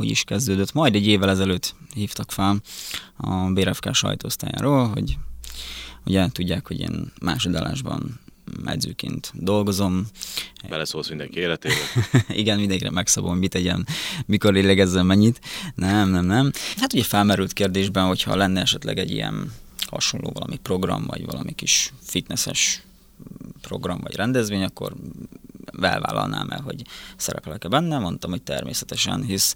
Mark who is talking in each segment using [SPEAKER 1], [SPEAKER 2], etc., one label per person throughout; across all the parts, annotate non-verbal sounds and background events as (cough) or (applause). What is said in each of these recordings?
[SPEAKER 1] hogy is kezdődött. Majd egy évvel ezelőtt hívtak fel a BRFK sajtóosztályáról, hogy ugye tudják, hogy én másodállásban edzőként dolgozom.
[SPEAKER 2] Beleszólsz mindenki életébe? (laughs)
[SPEAKER 1] Igen, mindenkire megszabom, mit tegyen, mikor lélegezzen mennyit. Nem, nem, nem. Hát ugye felmerült kérdésben, hogyha lenne esetleg egy ilyen hasonló valami program, vagy valami kis fitnesses program, vagy rendezvény, akkor elvállalnám el, hogy szerepelek-e benne. Mondtam, hogy természetesen, hisz,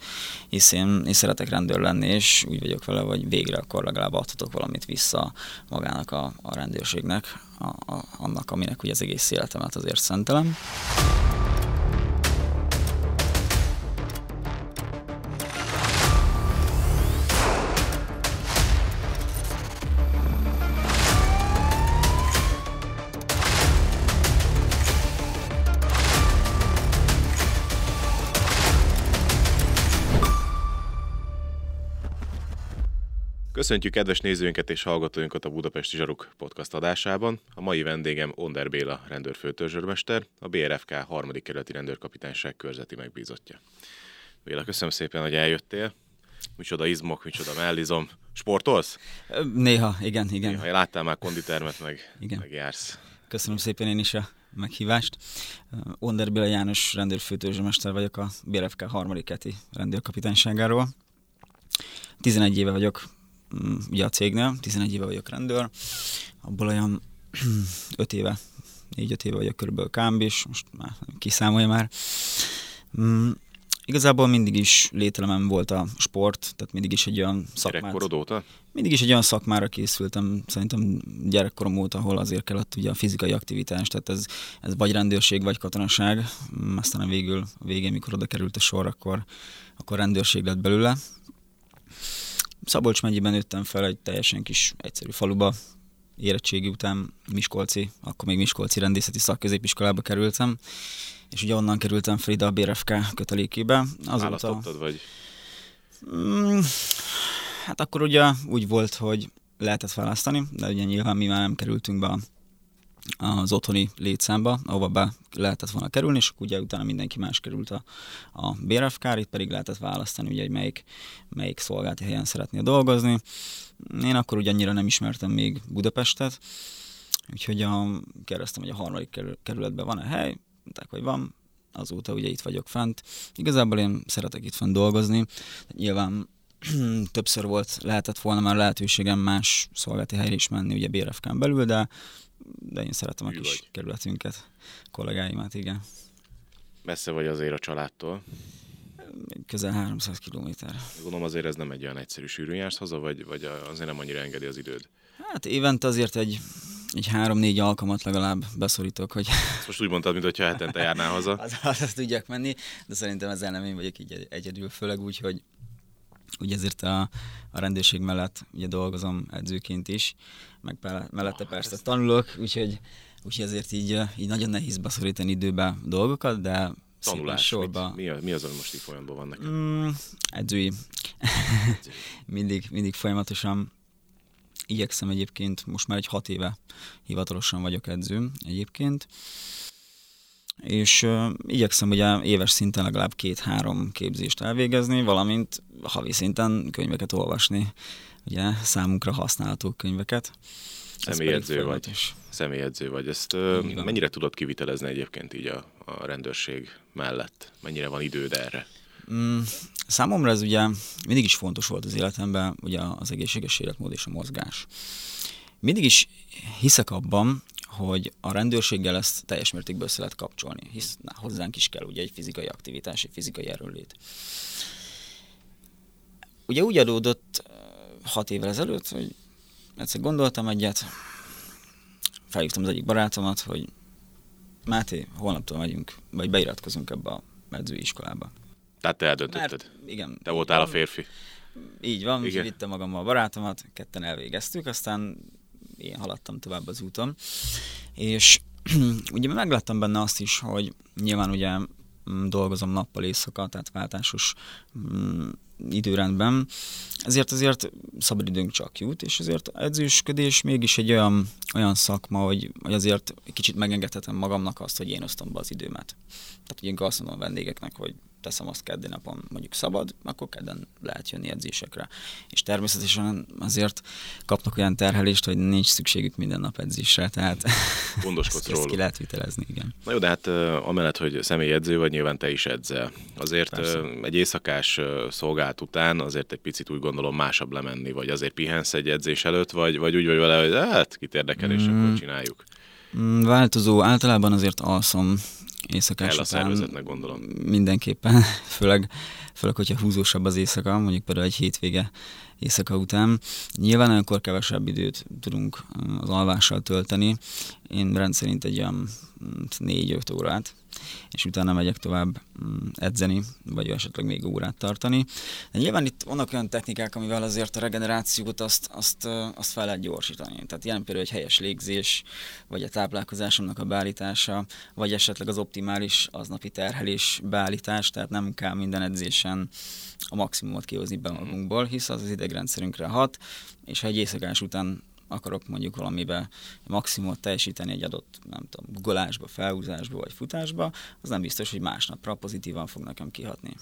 [SPEAKER 1] hisz én, én szeretek rendőr lenni, és úgy vagyok vele, hogy végre akkor legalább adhatok valamit vissza magának a, a rendőrségnek, a, a, annak, aminek ugye az egész életemet azért szentelem.
[SPEAKER 2] Köszöntjük kedves nézőinket és hallgatóinkat a Budapesti Zsaruk podcast adásában. A mai vendégem Onder Béla rendőrfőtörzsörmester, a BRFK harmadik kerületi rendőrkapitányság körzeti megbízottja. Béla, köszönöm szépen, hogy eljöttél. Micsoda izmok, micsoda mellizom. Sportolsz?
[SPEAKER 1] Néha, igen, igen.
[SPEAKER 2] Néha láttál már konditermet, meg, igen. meg jársz.
[SPEAKER 1] Köszönöm szépen én is a meghívást. Onder Béla János rendőrfőtörzsörmester vagyok a BRFK harmadik keti rendőrkapitányságáról. 11 éve vagyok ugye a cégnél, 11 éve vagyok rendőr, abból olyan (clears throat) 5 éve, 4-5 éve vagyok körülbelül kámbis, most már kiszámolja már. Mm, igazából mindig is lételemem volt a sport, tehát mindig is egy olyan szakmát.
[SPEAKER 2] Gyerekkorod óta?
[SPEAKER 1] Mindig is egy olyan szakmára készültem, szerintem gyerekkorom óta, ahol azért kellett ugye a fizikai aktivitás, tehát ez, ez vagy rendőrség, vagy katonaság. Mm, aztán a végül, a végén, mikor oda került a sor, akkor, akkor rendőrség lett belőle. Szabolcs megyében nőttem fel egy teljesen kis egyszerű faluba, érettségi után Miskolci, akkor még Miskolci rendészeti szakközépiskolába kerültem, és ugye onnan kerültem fel ide a BRFK kötelékébe.
[SPEAKER 2] Azóta... vagy?
[SPEAKER 1] Mm, hát akkor ugye úgy volt, hogy lehetett választani, de ugye nyilván mi már nem kerültünk be a az otthoni létszámba, ahova be lehetett volna kerülni, és ugye utána mindenki más került a, a BRFK, itt pedig lehetett választani, ugye, hogy melyik, melyik szolgálati helyen szeretnél dolgozni. Én akkor ugye annyira nem ismertem még Budapestet, úgyhogy a, kérdeztem, hogy a harmadik kerületben van-e hely, mondták, hogy van, azóta ugye itt vagyok fent. Igazából én szeretek itt fent dolgozni, nyilván (clears throat) többször volt, lehetett volna már lehetőségem más szolgálati helyre is menni, ugye BRFK-n belül, de de én szeretem a kis vagy. kerületünket, kollégáimat, igen.
[SPEAKER 2] Messze vagy azért a családtól?
[SPEAKER 1] Közel 300 kilométer.
[SPEAKER 2] Gondolom azért ez nem egy olyan egyszerű sűrűn jársz haza, vagy, vagy azért nem annyira engedi az időd?
[SPEAKER 1] Hát évente azért egy, egy három-négy alkalmat legalább beszorítok, hogy...
[SPEAKER 2] Ezt most úgy mondtad, mintha hetente járnál haza. (laughs)
[SPEAKER 1] az, az, az tudjak menni, de szerintem ezzel nem én vagyok így egyedül, főleg úgy, hogy ugye ezért a, a rendőrség mellett ugye dolgozom edzőként is, meg mellette oh, persze tanulok, úgyhogy, úgyhogy ezért így, így nagyon nehéz beszorítani időbe dolgokat, de
[SPEAKER 2] Tanulás, sorba. Mit, mi, a, mi az, ami most így folyamatban van neked?
[SPEAKER 1] Mm, edzői. (laughs) mindig, mindig folyamatosan igyekszem egyébként, most már egy hat éve hivatalosan vagyok edző egyébként, és uh, igyekszem ugye éves szinten legalább két-három képzést elvégezni, valamint havi szinten könyveket olvasni, ugye számunkra használható könyveket.
[SPEAKER 2] Személyedző vagy. Személyedző vagy. Ezt uh, mennyire tudod kivitelezni egyébként így a, a rendőrség mellett? Mennyire van időd erre?
[SPEAKER 1] Mm, számomra ez ugye mindig is fontos volt az életemben, ugye az egészséges életmód és a mozgás. Mindig is hiszek abban, hogy a rendőrséggel ezt teljes mértékben össze lehet kapcsolni, hisz na, hozzánk is kell ugye egy fizikai aktivitás, egy fizikai erőlét. Ugye úgy adódott hat évvel ezelőtt, hogy egyszer gondoltam egyet, felhívtam az egyik barátomat, hogy Máté, holnaptól megyünk, vagy beiratkozunk ebbe a medzőiskolába.
[SPEAKER 2] Tehát te eldöntötted? Mert, igen. Te voltál van, a férfi?
[SPEAKER 1] Így van, igen. vittem magammal a barátomat, ketten elvégeztük, aztán én haladtam tovább az úton. És (clears throat) ugye megláttam benne azt is, hogy nyilván ugye dolgozom nappal éjszaka, tehát váltásos mm, időrendben, ezért azért szabadidőnk csak jut, és azért edzősködés mégis egy olyan, olyan szakma, hogy, hogy azért kicsit megengedhetem magamnak azt, hogy én osztom be az időmet. Tehát ugye azt mondom a vendégeknek, hogy teszem azt keddi napon mondjuk szabad, akkor kedden lehet jönni edzésekre. És természetesen azért kapnak olyan terhelést, hogy nincs szükségük minden nap edzésre, tehát (laughs)
[SPEAKER 2] Gondoskodsz
[SPEAKER 1] ezt, ezt ki lehet vitelezni, igen.
[SPEAKER 2] Na jó, de hát amellett, hogy személyedző vagy, nyilván te is edzel. Azért Persze. egy éjszakás szolgált után azért egy picit úgy gondolom másabb lemenni, vagy azért pihensz egy edzés előtt, vagy, vagy úgy vagy vele, hogy hát kit érdekel, és mm. akkor csináljuk.
[SPEAKER 1] Mm, változó, általában azért alszom éjszakás
[SPEAKER 2] után. gondolom.
[SPEAKER 1] Mindenképpen, (laughs) főleg, főleg, hogyha húzósabb az éjszaka, mondjuk például egy hétvége éjszaka után. Nyilván olyankor kevesebb időt tudunk az alvással tölteni. Én rendszerint egy olyan 4-5 mm, órát és utána megyek tovább mm, edzeni, vagy esetleg még órát tartani. De nyilván itt vannak olyan technikák, amivel azért a regenerációt azt, azt, azt fel lehet gyorsítani. Tehát ilyen például egy helyes légzés, vagy a táplálkozásomnak a beállítása, vagy esetleg az optimális aznapi terhelés beállítás, tehát nem kell minden edzésen a maximumot kihozni be magunkból, hisz az az idegrendszerünkre hat, és ha egy éjszakás után akarok mondjuk valamibe maximumot teljesíteni egy adott, nem tudom, guggolásba, felhúzásba vagy futásba, az nem biztos, hogy másnapra pozitívan fog nekem kihatni.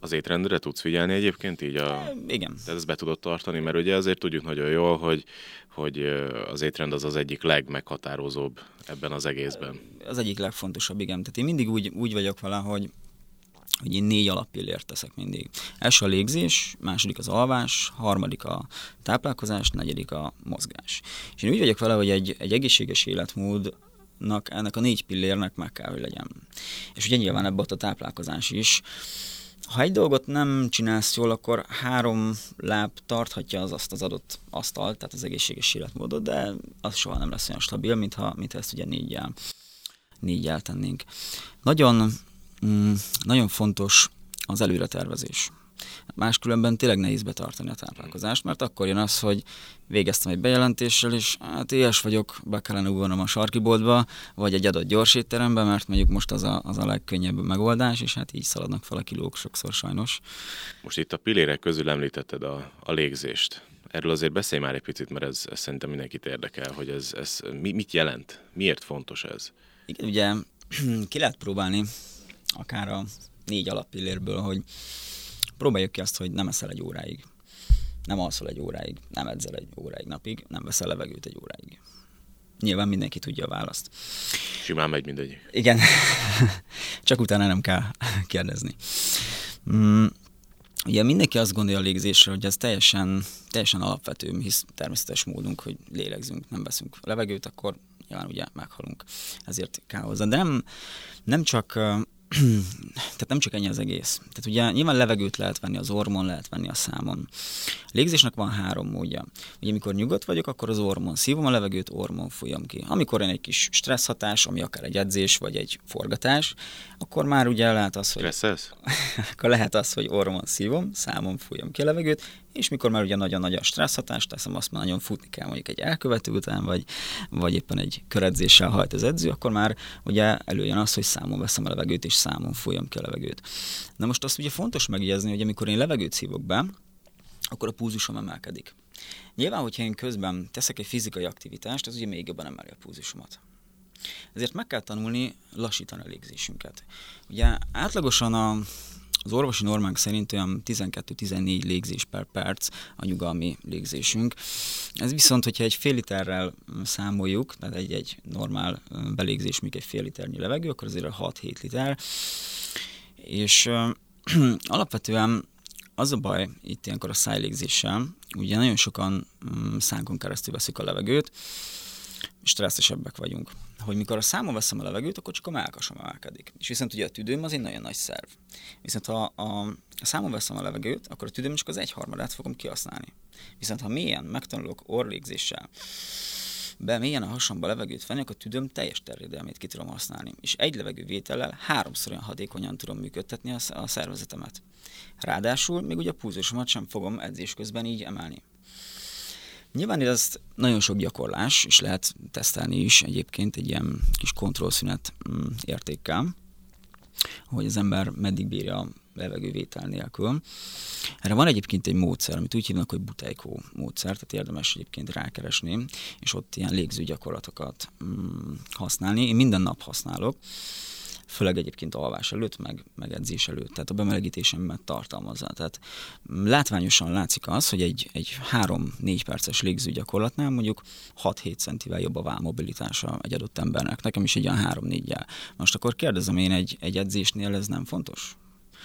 [SPEAKER 2] Az étrendre tudsz figyelni egyébként így? A...
[SPEAKER 1] E, igen.
[SPEAKER 2] Tehát ezt be tudod tartani, mert ugye azért tudjuk nagyon jól, hogy, hogy az étrend az az egyik legmeghatározóbb ebben az egészben.
[SPEAKER 1] Az egyik legfontosabb, igen. Tehát én mindig úgy, úgy vagyok vele, hogy hogy én négy alappillért teszek mindig. Első a légzés, második az alvás, harmadik a táplálkozás, negyedik a mozgás. És én úgy vagyok vele, hogy egy, egy egészséges életmódnak ennek a négy pillérnek meg kell, hogy legyen. És ugye nyilván ebből a táplálkozás is. Ha egy dolgot nem csinálsz jól, akkor három láb tarthatja az azt az adott asztalt, tehát az egészséges életmódot, de az soha nem lesz olyan stabil, mintha, mintha ezt ugye négyel, négyel tennénk. Nagyon mm, nagyon fontos az előretervezés. Máskülönben tényleg nehéz betartani a táplálkozást, mert akkor jön az, hogy végeztem egy bejelentéssel, és hát éhes vagyok, be kellene ugornom a sarkiboltba, vagy egy adott gyorsétterembe, mert mondjuk most az a, az a legkönnyebb megoldás, és hát így szaladnak fel a kilók sokszor sajnos.
[SPEAKER 2] Most itt a pillérek közül említetted a, a légzést. Erről azért beszélj már egy picit, mert ez, ez szerintem mindenkit érdekel, hogy ez, ez mi, mit jelent, miért fontos ez?
[SPEAKER 1] Igen, ugye (clears throat) ki lehet próbálni akár a négy alappillérből, hogy próbáljuk ki azt, hogy nem eszel egy óráig, nem alszol egy óráig, nem edzel egy óráig napig, nem veszel levegőt egy óráig. Nyilván mindenki tudja a választ.
[SPEAKER 2] Simán megy mindegy.
[SPEAKER 1] Igen, (laughs) csak utána nem kell (laughs) kérdezni. Mm, ugye mindenki azt gondolja a légzésre, hogy ez teljesen, teljesen alapvető, hisz természetes módunk, hogy lélegzünk, nem veszünk levegőt, akkor nyilván ugye meghalunk. Ezért kell hozzá. De nem, nem csak tehát nem csak ennyi az egész. Tehát ugye nyilván levegőt lehet venni az ormon, lehet venni a számon. A légzésnek van három módja. Ugye amikor nyugodt vagyok, akkor az ormon szívom a levegőt, ormon folyam ki. Amikor én egy kis stressz hatás, ami akár egy edzés, vagy egy forgatás, akkor már ugye lehet az, hogy...
[SPEAKER 2] Stresszesz? (laughs)
[SPEAKER 1] akkor lehet az, hogy ormon szívom, számon fújom ki a levegőt, és mikor már ugye nagyon nagy a stressz hatást teszem, azt már nagyon futni kell mondjuk egy elkövető után, vagy, vagy éppen egy köredzéssel hajt az edző, akkor már ugye előjön az, hogy számon veszem a levegőt, és számon folyam ki a levegőt. Na most azt ugye fontos megjegyezni, hogy amikor én levegőt szívok be, akkor a púzusom emelkedik. Nyilván, hogyha én közben teszek egy fizikai aktivitást, az ugye még jobban emeli a púzusomat. Ezért meg kell tanulni lassítani a légzésünket. Ugye átlagosan a az orvosi normánk szerint olyan 12-14 légzés per perc a nyugalmi légzésünk. Ez viszont, hogyha egy fél literrel számoljuk, tehát egy, egy normál belégzés, még egy fél liternyi levegő, akkor azért 6-7 liter. És ö, (clears throat) alapvetően az a baj itt ilyenkor a szájlégzéssel, ugye nagyon sokan szánkon keresztül veszik a levegőt, stresszesebbek vagyunk. Hogy mikor a számon veszem a levegőt, akkor csak a melkasom emelkedik. És viszont ugye a tüdőm az egy nagyon nagy szerv. Viszont ha a, a számon veszem a levegőt, akkor a tüdőm csak az egyharmadát fogom kihasználni. Viszont ha mélyen megtanulok orlégzéssel, be mélyen a hasamba levegőt venni, akkor a tüdőm teljes terjedelmét ki tudom használni. És egy levegővétellel háromszor olyan hatékonyan tudom működtetni a, a szervezetemet. Ráadásul még ugye a púzusomat sem fogom edzés közben így emelni. Nyilván ezt nagyon sok gyakorlás, és lehet tesztelni is egyébként egy ilyen kis kontrollszünet mm, értékkel, hogy az ember meddig bírja a levegővétel nélkül. Erre van egyébként egy módszer, amit úgy hívnak, hogy Buteiko módszer, tehát érdemes egyébként rákeresni, és ott ilyen légző gyakorlatokat mm, használni. Én minden nap használok. Főleg egyébként alvás előtt, meg, meg edzés előtt, tehát a bemelegítésemet tartalmazza. Tehát látványosan látszik az, hogy egy, egy 3-4 perces légző gyakorlatnál mondjuk 6-7 centivel jobb a válmobilitása egy adott embernek, nekem is egy olyan 3-4-jel. Most akkor kérdezem én, egy, egy edzésnél ez nem fontos?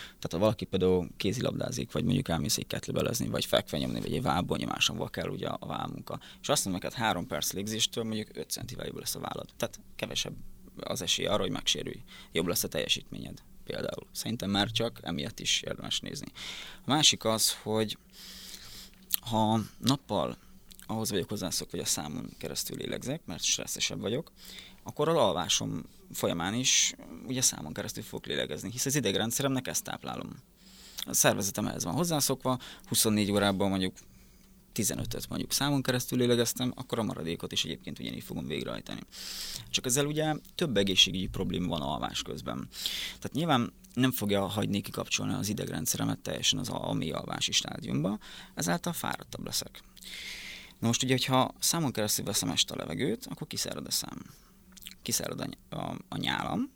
[SPEAKER 1] Tehát ha valaki például kézilabdázik, vagy mondjuk elmész egy ketlebelezni, vagy fekve nyomni, vagy egy vábbonyomáson kell ugye a válmunka. És azt mondom neked három perc légzéstől mondjuk 5 centivel jobb lesz a vállad. Tehát kevesebb az esély arra, hogy megsérülj. Jobb lesz a teljesítményed például. Szerintem már csak emiatt is érdemes nézni. A másik az, hogy ha nappal ahhoz vagyok hozzászok, hogy a számon keresztül lélegzek, mert stresszesebb vagyok, akkor a alvásom folyamán is ugye számon keresztül fogok lélegezni, hisz az idegrendszeremnek ezt táplálom. A szervezetem ehhez van hozzászokva, 24 órában mondjuk 15-öt mondjuk számon keresztül lélegeztem, akkor a maradékot is egyébként ugyanígy fogom végrehajtani. Csak ezzel ugye több egészségügyi probléma van alvás közben. Tehát nyilván nem fogja hagyni kikapcsolni az idegrendszeremet teljesen az a mély alvási stádiumba, ezáltal fáradtabb leszek. Na most ugye, hogyha számon keresztül veszem este a levegőt, akkor kiszárad a szám kiszárad a, a, a nyálam.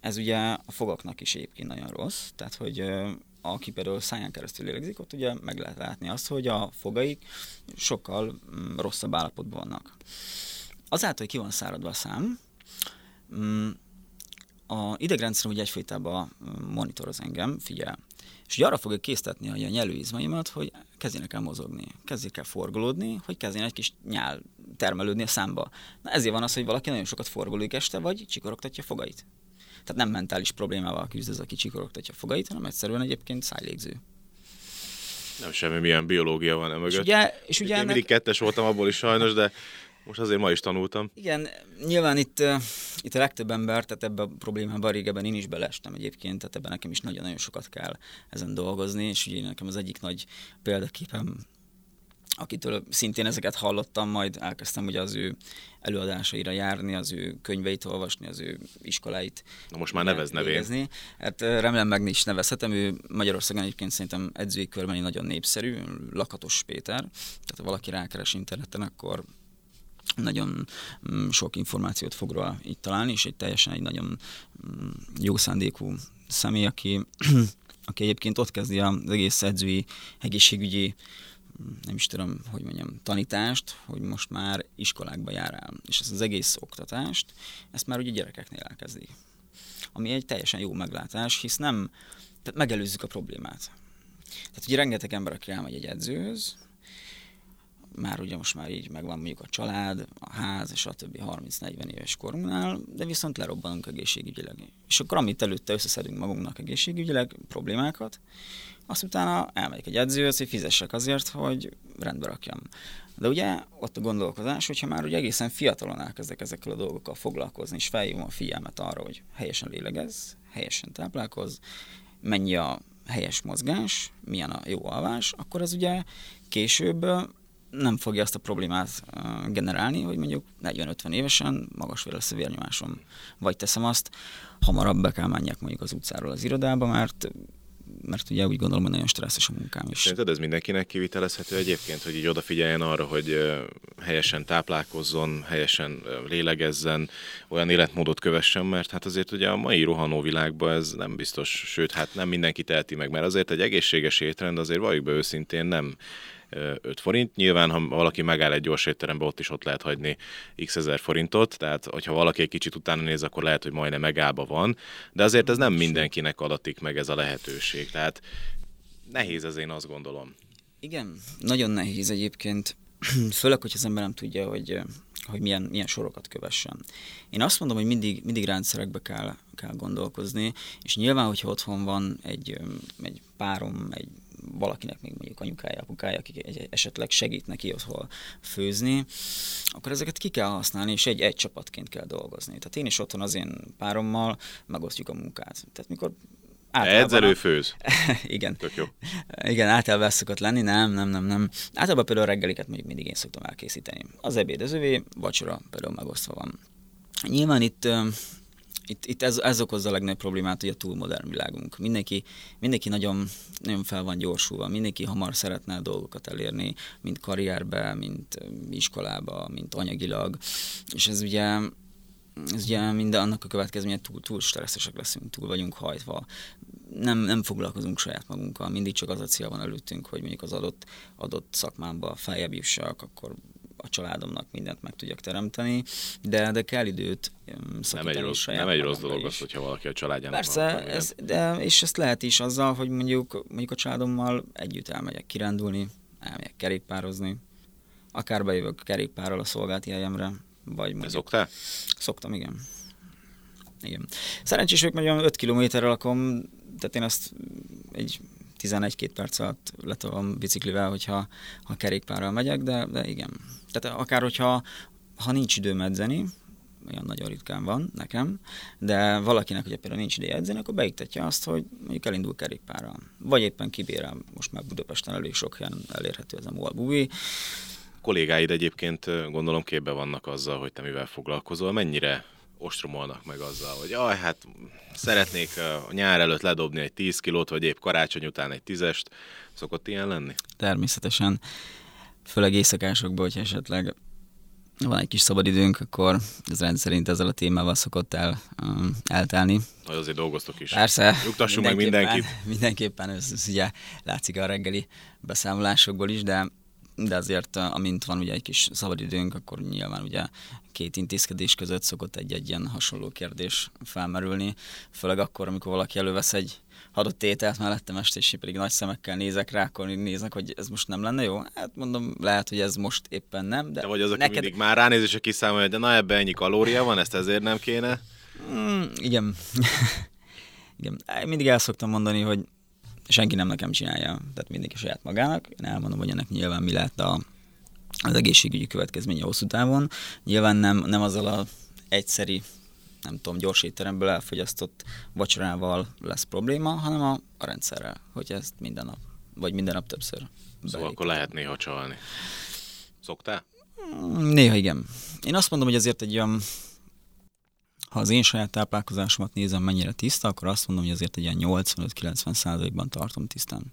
[SPEAKER 1] Ez ugye a fogaknak is egyébként nagyon rossz, tehát hogy aki például száján keresztül lélegzik, ott ugye meg lehet látni azt, hogy a fogaik sokkal mm, rosszabb állapotban vannak. Azáltal, hogy ki van száradva a szám, mm, a idegrendszer ugye egyfajtában monitoroz engem, figyel. És ugye arra fogja késztetni a nyelőizmaimat, hogy kezdjenek el mozogni, kezdjék el forgolódni, hogy kezdjen egy kis nyál termelődni a számba. Na ezért van az, hogy valaki nagyon sokat forgolódik este, vagy csikorogtatja fogait. Tehát nem mentális problémával küzd ez, aki csikorogtatja fogait, hanem egyszerűen egyébként szájlégző.
[SPEAKER 2] Nem semmi milyen biológia van emögött. És
[SPEAKER 1] ugye, és ugye
[SPEAKER 2] Én ennek... mindig kettes voltam abból is sajnos, de most azért ma is tanultam.
[SPEAKER 1] Igen, nyilván itt, itt a legtöbb ember, tehát ebben a problémában régebben én is belestem egyébként, tehát ebben nekem is nagyon-nagyon sokat kell ezen dolgozni, és ugye nekem az egyik nagy példaképem akitől szintén ezeket hallottam, majd elkezdtem ugye az ő előadásaira járni, az ő könyveit olvasni, az ő iskoláit.
[SPEAKER 2] Na most már nevez nevén.
[SPEAKER 1] Hát remélem meg is nevezhetem, ő Magyarországon egyébként szerintem edzői körben nagyon népszerű, Lakatos Péter, tehát ha valaki rákeres interneten, akkor nagyon mm, sok információt fog róla itt találni, és egy teljesen egy nagyon mm, jó szándékú személy, aki, (clears throat) aki egyébként ott kezdi az egész edzői egészségügyi nem is tudom, hogy mondjam, tanítást, hogy most már iskolákba jár el. És ezt az egész oktatást, ezt már ugye gyerekeknél elkezdi. Ami egy teljesen jó meglátás, hisz nem, tehát megelőzzük a problémát. Tehát ugye rengeteg ember, aki elmegy egy edzőhöz, már ugye most már így megvan mondjuk a család, a ház, és a többi 30-40 éves korunknál, de viszont lerobbanunk egészségügyileg. És akkor amit előtte összeszedünk magunknak egészségügyileg problémákat, azt utána elmegyek egy edzőhöz, hogy fizessek azért, hogy rendbe rakjam. De ugye ott a gondolkozás, hogyha már ugye egészen fiatalon elkezdek ezekkel a dolgokkal foglalkozni, és felhívom a figyelmet arra, hogy helyesen lélegez, helyesen táplálkoz, mennyi a helyes mozgás, milyen a jó alvás, akkor az ugye később nem fogja azt a problémát generálni, hogy mondjuk 40-50 évesen magas lesz a vérnyomásom. Vagy teszem azt, hamarabb be kell menjek mondjuk az utcáról az irodába, mert mert ugye úgy gondolom, hogy nagyon stresszes a munkám is.
[SPEAKER 2] Szerinted ez mindenkinek kivitelezhető egyébként, hogy így odafigyeljen arra, hogy helyesen táplálkozzon, helyesen lélegezzen, olyan életmódot kövessen, mert hát azért ugye a mai rohanó világban ez nem biztos, sőt, hát nem mindenki teheti meg, mert azért egy egészséges étrend azért valljuk be őszintén nem 5 forint. Nyilván, ha valaki megáll egy gyors étterembe, ott is ott lehet hagyni x ezer forintot, tehát hogyha valaki egy kicsit utána néz, akkor lehet, hogy majdnem megállba van, de azért ez nem mindenkinek adatik meg ez a lehetőség, tehát nehéz ez én azt gondolom.
[SPEAKER 1] Igen, nagyon nehéz egyébként, (clears throat) főleg, hogy az ember nem tudja, hogy, hogy milyen, milyen sorokat kövessen. Én azt mondom, hogy mindig, mindig rendszerekbe kell, kell gondolkozni, és nyilván, hogyha otthon van egy, egy párom, egy valakinek még mondjuk anyukája, apukája, akik esetleg segít neki otthon főzni, akkor ezeket ki kell használni, és egy, egy csapatként kell dolgozni. Tehát én is otthon az én párommal megosztjuk a munkát. Tehát mikor
[SPEAKER 2] Edzelő főz. (laughs)
[SPEAKER 1] Igen.
[SPEAKER 2] Tök jó.
[SPEAKER 1] Igen, általában szokott lenni, nem, nem, nem, nem. Általában például reggeliket mondjuk mindig én szoktam elkészíteni. Az ebéd az övé, vacsora például megosztva van. Nyilván itt itt, itt ez, ez okozza a legnagyobb problémát, hogy a túl világunk. Mindenki, mindenki nagyon, nagyon fel van gyorsulva, mindenki hamar szeretne dolgokat elérni, mint karrierbe, mint iskolába, mint anyagilag, és ez ugye ez ugye minden annak a következménye túl, túl stresszesek leszünk, túl vagyunk hajtva, nem, nem foglalkozunk saját magunkkal, mindig csak az a cél van előttünk, hogy mondjuk az adott, adott szakmámba feljebb jussak, akkor a családomnak mindent meg tudjak teremteni, de, de kell időt
[SPEAKER 2] nem egy rossz, nem egy rossz dolog az, hogyha valaki a családjának
[SPEAKER 1] Persze, van, ez, de, és ezt lehet is azzal, hogy mondjuk, mondjuk a családommal együtt elmegyek kirándulni, elmegyek kerékpározni, akár bejövök kerékpárral a szolgálati helyemre, vagy mondjuk...
[SPEAKER 2] szoktál?
[SPEAKER 1] Szoktam, igen. Igen. Szerencsés vagyok, mert 5 kilométerrel lakom, tehát én azt egy 11-2 perc alatt letolom biciklivel, hogyha ha kerékpárral megyek, de, de igen. Tehát akár hogyha ha nincs időm edzeni, olyan nagyon ritkán van nekem, de valakinek, hogy például nincs ideje edzeni, akkor beiktatja azt, hogy mondjuk elindul kerékpárral. Vagy éppen kibérel, most már Budapesten elég sok helyen elérhető ez a MOL Bubi.
[SPEAKER 2] Kollégáid egyébként gondolom képbe vannak azzal, hogy te mivel foglalkozol. Mennyire ostromolnak meg azzal, hogy aj, hát szeretnék a nyár előtt ledobni egy 10 kilót, vagy épp karácsony után egy tízest. Szokott ilyen lenni?
[SPEAKER 1] Természetesen. Főleg éjszakásokban, hogy esetleg van egy kis szabadidőnk, akkor ez rendszerint ezzel a témával szokott el, um, eltelni.
[SPEAKER 2] Hogy azért dolgoztok is.
[SPEAKER 1] Persze.
[SPEAKER 2] Nyugtassunk meg mindenkit.
[SPEAKER 1] Mindenképpen, ez, ez ugye látszik a reggeli beszámolásokból is, de de azért, amint van ugye egy kis szabadidőnk, akkor nyilván ugye két intézkedés között szokott egy-egy ilyen hasonló kérdés felmerülni, főleg akkor, amikor valaki elővesz egy adott ételt mellettem este, és pedig nagy szemekkel nézek rá, akkor nézek, hogy ez most nem lenne jó. Hát mondom, lehet, hogy ez most éppen nem. De,
[SPEAKER 2] de vagy az, aki neked... mindig már ránéz, és kiszámolja, de na ebben ennyi kalória van, ezt ezért nem kéne?
[SPEAKER 1] Mm, igen. (laughs) igen. Mindig el szoktam mondani, hogy senki nem nekem csinálja, tehát mindenki saját magának. Én elmondom, hogy ennek nyilván mi lehet a, az egészségügyi következménye hosszú távon. Nyilván nem, nem azzal a egyszeri nem tudom, gyors étteremből elfogyasztott vacsorával lesz probléma, hanem a, a rendszerrel, hogy ezt minden nap, vagy minden nap többször.
[SPEAKER 2] Szóval beépítem. akkor lehet néha csalni. Szoktál?
[SPEAKER 1] Néha igen. Én azt mondom, hogy azért egy olyan ha az én saját táplálkozásomat nézem, mennyire tiszta, akkor azt mondom, hogy azért egy ilyen 85-90 százalékban tartom tisztán.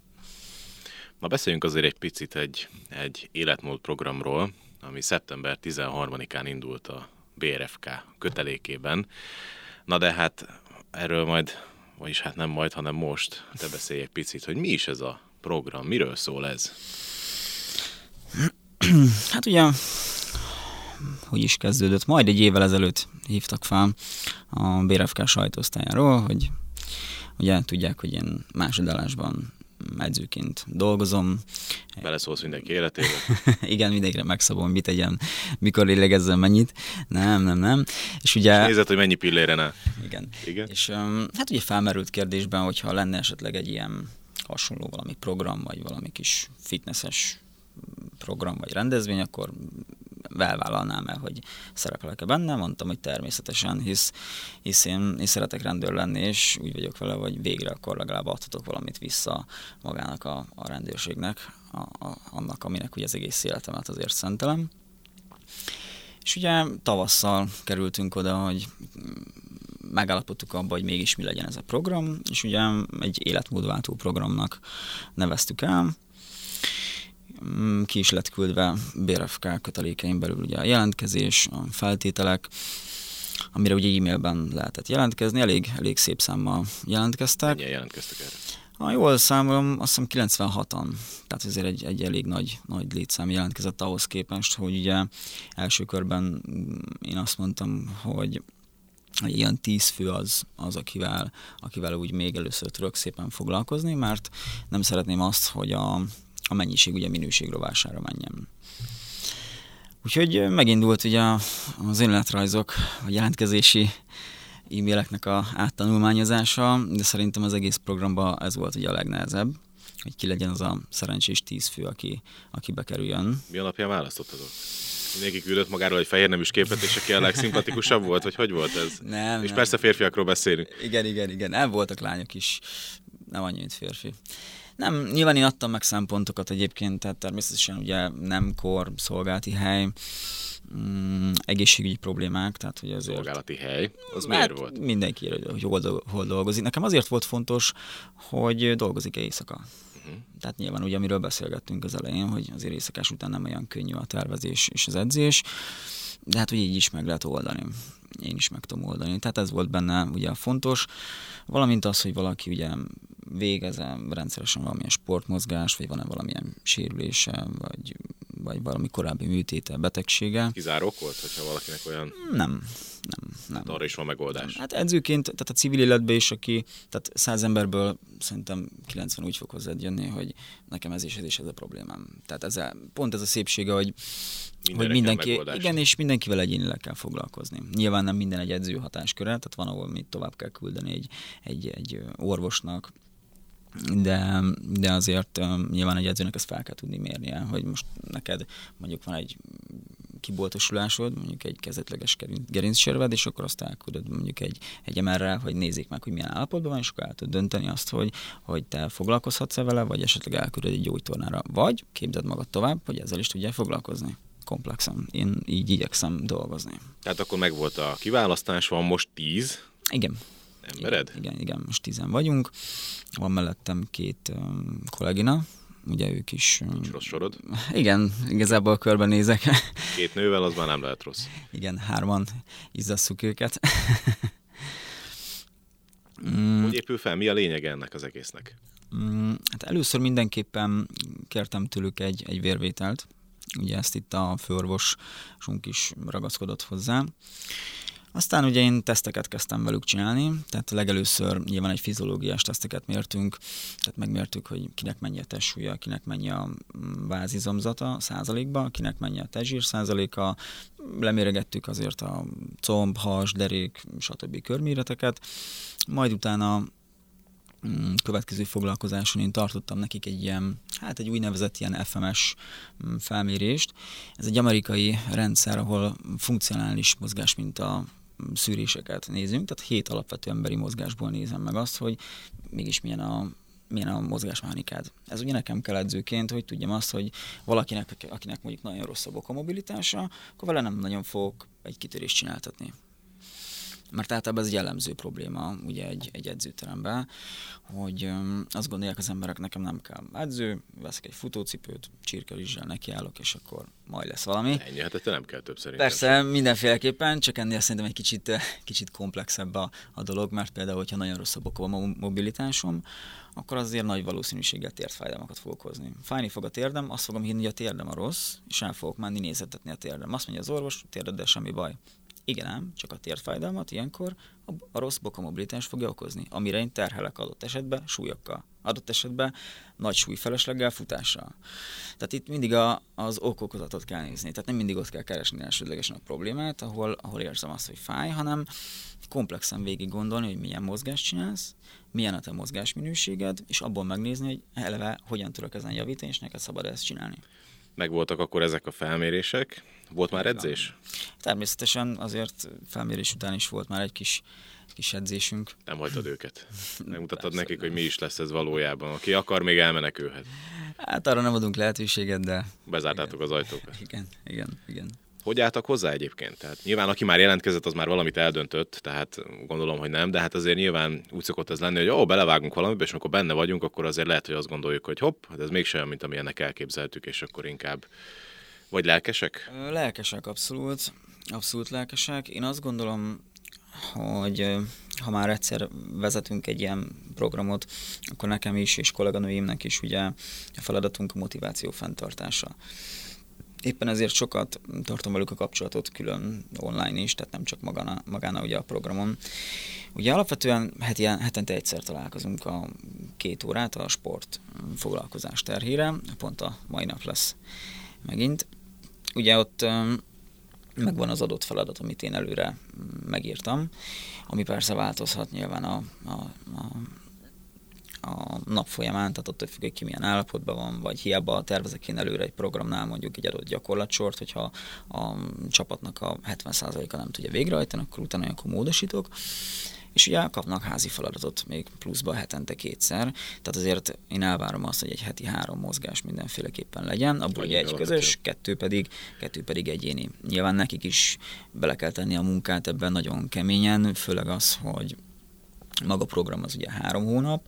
[SPEAKER 2] Ma beszéljünk azért egy picit egy, egy életmód programról, ami szeptember 13-án indult a BRFK kötelékében. Na de hát erről majd, vagyis hát nem majd, hanem most te beszélj egy picit, hogy mi is ez a program, miről szól ez?
[SPEAKER 1] Hát ugye hogy is kezdődött. Majd egy évvel ezelőtt hívtak fel a BRFK sajtóosztályáról, hogy ugye tudják, hogy én másodállásban edzőként dolgozom.
[SPEAKER 2] Beleszólsz mindenki életébe? (laughs)
[SPEAKER 1] Igen, mindenkire megszabom, mit tegyen, mikor lélegezzen mennyit. Nem, nem, nem.
[SPEAKER 2] És ugye... És nézed, hogy mennyi pillére
[SPEAKER 1] Igen. Igen. És um, hát ugye felmerült kérdésben, hogyha lenne esetleg egy ilyen hasonló valami program, vagy valami kis fitnesses program vagy rendezvény, akkor elvállalnám el, hogy szerepelek-e benne. Mondtam, hogy természetesen, hisz, hisz én, én szeretek rendőr lenni, és úgy vagyok vele, hogy végre akkor legalább adhatok valamit vissza magának a, a rendőrségnek, a, a, annak, aminek ugye az egész életemet azért szentelem. És ugye tavasszal kerültünk oda, hogy megállapodtuk abba, hogy mégis mi legyen ez a program, és ugye egy életmódváltó programnak neveztük el, ki is lett küldve BRFK kötelékein belül ugye a jelentkezés, a feltételek, amire ugye e-mailben lehetett jelentkezni, elég, elég szép számmal jelentkeztek.
[SPEAKER 2] Mennyien jelentkeztek erre?
[SPEAKER 1] Ha jól számolom, azt hiszem 96-an, tehát ezért egy, egy elég nagy, nagy létszám jelentkezett ahhoz képest, hogy ugye első körben én azt mondtam, hogy ilyen tíz fő az, az akivel, akivel úgy még először tudok szépen foglalkozni, mert nem szeretném azt, hogy a, a mennyiség ugye minőség rovására menjen. Úgyhogy megindult ugye az önéletrajzok, a jelentkezési e-maileknek a áttanulmányozása, de szerintem az egész programban ez volt ugye a legnehezebb, hogy ki legyen az a szerencsés tíz fő, aki, aki bekerüljön.
[SPEAKER 2] Mi alapján választottad Mindenki küldött magáról egy fehér neműs képet, és aki a legszimpatikusabb volt, vagy hogy volt ez?
[SPEAKER 1] Nem,
[SPEAKER 2] És
[SPEAKER 1] nem.
[SPEAKER 2] persze férfiakról beszélünk.
[SPEAKER 1] Igen, igen, igen. Nem voltak lányok is, nem annyi, mint férfi. Nem, nyilván én adtam meg szempontokat egyébként, tehát természetesen ugye nem kor, szolgálati hely, mm, egészségügyi problémák, tehát hogy azért...
[SPEAKER 2] Szolgálati hely, az hát miért volt?
[SPEAKER 1] Mindenki, hogy hol, hol dolgozik. Nekem azért volt fontos, hogy dolgozik-e éjszaka. Uh-huh. Tehát nyilván ugye, amiről beszélgettünk az elején, hogy azért éjszakás után nem olyan könnyű a tervezés és az edzés, de hát hogy így is meg lehet oldani. én is meg tudom oldani. Tehát ez volt benne ugye fontos, valamint az, hogy valaki ugye végezem rendszeresen valamilyen sportmozgás, vagy van-e valamilyen sérülése, vagy, vagy valami korábbi műtéte, betegsége.
[SPEAKER 2] Kizárók volt, hogyha valakinek olyan...
[SPEAKER 1] Nem, nem, nem.
[SPEAKER 2] Hát arra is van megoldás.
[SPEAKER 1] Hát edzőként, tehát a civil életben is, aki, tehát száz emberből szerintem 90 úgy fog hozzád jönni, hogy nekem ez és ez is ez a problémám. Tehát ez a, pont ez a szépsége, hogy hogy mindenki, igen, és mindenkivel egyénileg kell foglalkozni. Nyilván nem minden egy edző hatásköre, tehát van, ahol mit tovább kell küldeni egy, egy, egy orvosnak, de, de azért um, nyilván egy edzőnek ezt fel kell tudni mérnie, hogy most neked mondjuk van egy kiboltosulásod, mondjuk egy kezdetleges gerincserved, és akkor azt elküldöd mondjuk egy, egy mr hogy nézzék meg, hogy milyen állapotban van, és akkor el tud dönteni azt, hogy, hogy te foglalkozhatsz-e vele, vagy esetleg elküldöd egy gyógytornára, vagy képzeld magad tovább, hogy ezzel is tudjál foglalkozni komplexen. Én így igyekszem dolgozni.
[SPEAKER 2] Tehát akkor meg volt a kiválasztás, van most tíz.
[SPEAKER 1] Igen
[SPEAKER 2] embered?
[SPEAKER 1] Igen, igen, most tizen vagyunk. Van mellettem két um, kollégina, ugye ők is...
[SPEAKER 2] Um, Nincs rossz sorod? (laughs)
[SPEAKER 1] Igen, igazából körbenézek.
[SPEAKER 2] Két nővel az már nem lehet rossz.
[SPEAKER 1] Igen, hárman izzasszuk őket. (laughs)
[SPEAKER 2] Mm. Hogy épül fel? Mi a lényege ennek az egésznek?
[SPEAKER 1] Mm, hát először mindenképpen kértem tőlük egy, egy vérvételt. Ugye ezt itt a főorvosunk is ragaszkodott hozzá. Aztán ugye én teszteket kezdtem velük csinálni, tehát legelőször nyilván egy fiziológiás teszteket mértünk, tehát megmértük, hogy kinek mennyi a testsúlya, kinek mennyi a mm, vázizomzata százalékba, kinek mennyi a testzsír százaléka, leméregettük azért a comb, has, derék, stb. körméreteket, majd utána mm, következő foglalkozáson én tartottam nekik egy ilyen, hát egy úgynevezett ilyen FMS mm, felmérést. Ez egy amerikai rendszer, ahol funkcionális mozgás, mint a szűréseket nézünk, tehát hét alapvető emberi mozgásból nézem meg azt, hogy mégis milyen a, milyen a mozgásmechanikád. Ez ugye nekem kell edzőként, hogy tudjam azt, hogy valakinek, akinek mondjuk nagyon rossz a bokamobilitása, akkor vele nem nagyon fogok egy kitörést csináltatni mert általában ez egy jellemző probléma ugye egy, egy edzőteremben, hogy azt gondolják az emberek, nekem nem kell edző, veszek egy futócipőt, csirkelizsel nekiállok, és akkor majd lesz valami.
[SPEAKER 2] Ennyi, hát te nem kell több szerintem.
[SPEAKER 1] Persze, mindenféleképpen, csak ennél szerintem egy kicsit, kicsit komplexebb a, a dolog, mert például, hogyha nagyon rossz a mobilitásom, akkor azért nagy valószínűséggel térdfájdalmakat fogok hozni. Fájni fog a térdem, azt fogom hinni, hogy a térdem a rossz, és el fogok menni nézetetni a térdem. Azt mondja az orvos, térdeddel semmi baj. Igen ám, csak a térfájdalmat ilyenkor a, a rossz bokamobilitás fogja okozni, amire én terhelek adott esetben súlyokkal, adott esetben nagy súlyfelesleggel futással. Tehát itt mindig a, az okokozatot kell nézni, tehát nem mindig ott kell keresni elsődlegesen a problémát, ahol, ahol érzem azt, hogy fáj, hanem komplexen végig gondolni, hogy milyen mozgást csinálsz, milyen a te mozgásminőséged, és abból megnézni, hogy eleve hogyan tudok ezen javítani, és neked szabad ezt csinálni
[SPEAKER 2] megvoltak akkor ezek a felmérések. Volt már edzés?
[SPEAKER 1] Természetesen azért felmérés után is volt már egy kis, kis edzésünk.
[SPEAKER 2] Nem hagytad őket. (laughs) Megmutattad nekik, nem. hogy mi is lesz ez valójában. Aki akar, még elmenekülhet.
[SPEAKER 1] Hát arra nem adunk lehetőséget, de...
[SPEAKER 2] Bezártátok igen. az ajtókat.
[SPEAKER 1] Igen, igen, igen.
[SPEAKER 2] Hogy álltak hozzá egyébként? Tehát nyilván aki már jelentkezett, az már valamit eldöntött, tehát gondolom, hogy nem, de hát azért nyilván úgy szokott ez lenni, hogy ó, belevágunk valamibe, és amikor benne vagyunk, akkor azért lehet, hogy azt gondoljuk, hogy hopp, hát ez mégsem olyan, mint amilyennek elképzeltük, és akkor inkább vagy lelkesek?
[SPEAKER 1] Lelkesek, abszolút. Abszolút lelkesek. Én azt gondolom, hogy ha már egyszer vezetünk egy ilyen programot, akkor nekem is és kolléganőimnek is ugye a feladatunk a motiváció fenntartása. Éppen ezért sokat tartom velük a kapcsolatot külön online is, tehát nem csak magán, magán ugye a programon. Ugye alapvetően heti, hetente egyszer találkozunk a két órát a sport foglalkozás terhére, pont a mai nap lesz megint. Ugye ott megvan az adott feladat, amit én előre megírtam, ami persze változhat nyilván a, a, a a nap folyamán, tehát attól függ, hogy ki milyen állapotban van, vagy hiába tervezek én előre egy programnál mondjuk egy adott gyakorlatsort, hogyha a csapatnak a 70%-a nem tudja végrehajtani, akkor utána olyankor módosítok, és ugye kapnak házi feladatot még pluszba hetente kétszer, tehát azért én elvárom azt, hogy egy heti három mozgás mindenféleképpen legyen, abból ugye egy közös, kettő pedig, kettő pedig egyéni. Nyilván nekik is bele kell tenni a munkát ebben nagyon keményen, főleg az, hogy maga a program az ugye három hónap,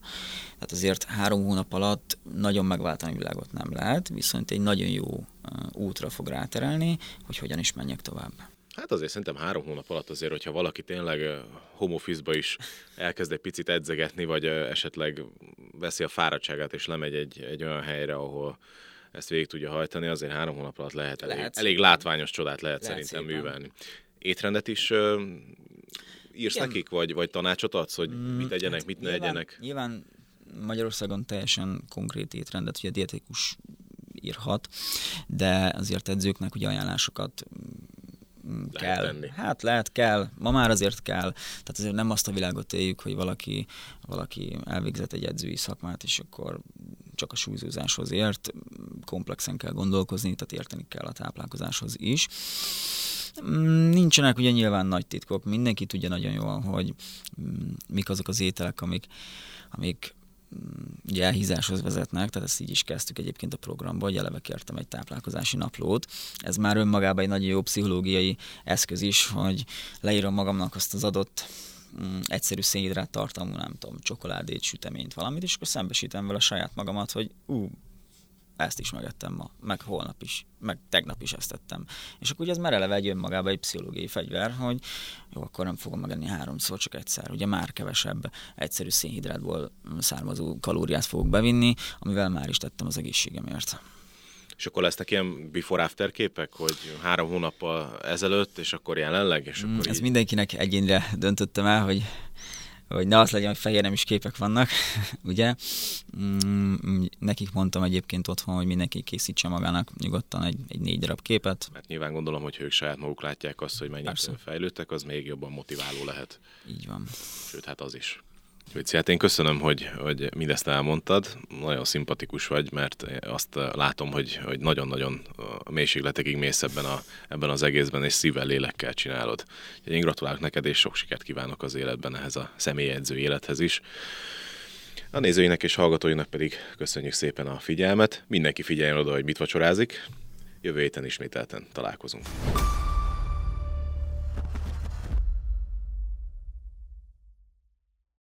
[SPEAKER 1] tehát azért három hónap alatt nagyon megváltani a világot nem lehet, viszont egy nagyon jó útra fog ráterelni, hogy hogyan is menjek tovább.
[SPEAKER 2] Hát azért szerintem három hónap alatt azért, hogyha valaki tényleg home office is elkezd egy picit edzegetni, vagy esetleg veszi a fáradtságát és lemegy egy, egy olyan helyre, ahol ezt végig tudja hajtani, azért három hónap alatt lehet, lehet. Elég, elég látványos csodát lehet, lehet szerintem szépen. művelni. Étrendet is uh, írsz Igen. nekik, vagy, vagy tanácsot adsz, hogy mm, mit egyenek, hát mit ne
[SPEAKER 1] nyilván,
[SPEAKER 2] egyenek?
[SPEAKER 1] Nyilván Magyarországon teljesen konkrét étrendet, hogy a dietikus írhat, de azért edzőknek ugye ajánlásokat kell. Lehet tenni. Hát lehet, kell. Ma már azért kell. Tehát azért nem azt a világot éljük, hogy valaki, valaki elvégzett egy edzői szakmát, és akkor csak a súlyzózáshoz ért. Komplexen kell gondolkozni, tehát érteni kell a táplálkozáshoz is. Nincsenek ugye nyilván nagy titkok, mindenki tudja nagyon jól, hogy mm, mik azok az ételek, amik, amik ugye elhízáshoz vezetnek, tehát ezt így is kezdtük egyébként a programba, hogy eleve kértem egy táplálkozási naplót. Ez már önmagában egy nagyon jó pszichológiai eszköz is, hogy leírom magamnak azt az adott mm, egyszerű szénhidrát tartalmú, nem tudom, csokoládét, süteményt, valamit, és akkor szembesítem vele saját magamat, hogy ú, ezt is megettem ma, meg holnap is, meg tegnap is ezt tettem. És akkor ugye ez már eleve egy önmagában egy pszichológiai fegyver, hogy jó, akkor nem fogom megenni háromszor, csak egyszer. Ugye már kevesebb egyszerű szénhidrátból származó kalóriát fogok bevinni, amivel már is tettem az egészségemért.
[SPEAKER 2] És akkor lesznek ilyen before-after képek, hogy három hónappal ezelőtt, és akkor jelenleg? És
[SPEAKER 1] mm,
[SPEAKER 2] akkor
[SPEAKER 1] Ez így... mindenkinek egyénre döntöttem el, hogy hogy ne az legyen, hogy fehér nem is képek vannak, (laughs) ugye? Mm, nekik mondtam egyébként otthon, hogy mindenki készítse magának nyugodtan egy, egy négy darab képet.
[SPEAKER 2] Mert nyilván gondolom, hogy ők saját maguk látják azt, hogy mennyit Persze. fejlődtek, az még jobban motiváló lehet.
[SPEAKER 1] Így van.
[SPEAKER 2] Sőt, hát az is. Vici, hát én köszönöm, hogy, hogy mindezt elmondtad. Nagyon szimpatikus vagy, mert azt látom, hogy, hogy nagyon-nagyon a mélységletekig mész ebben, a, ebben az egészben, és szívvel, lélekkel csinálod. Én gratulálok neked, és sok sikert kívánok az életben ehhez a személyedző élethez is. A nézőinek és hallgatóinak pedig köszönjük szépen a figyelmet. Mindenki figyeljen oda, hogy mit vacsorázik. Jövő héten ismételten találkozunk.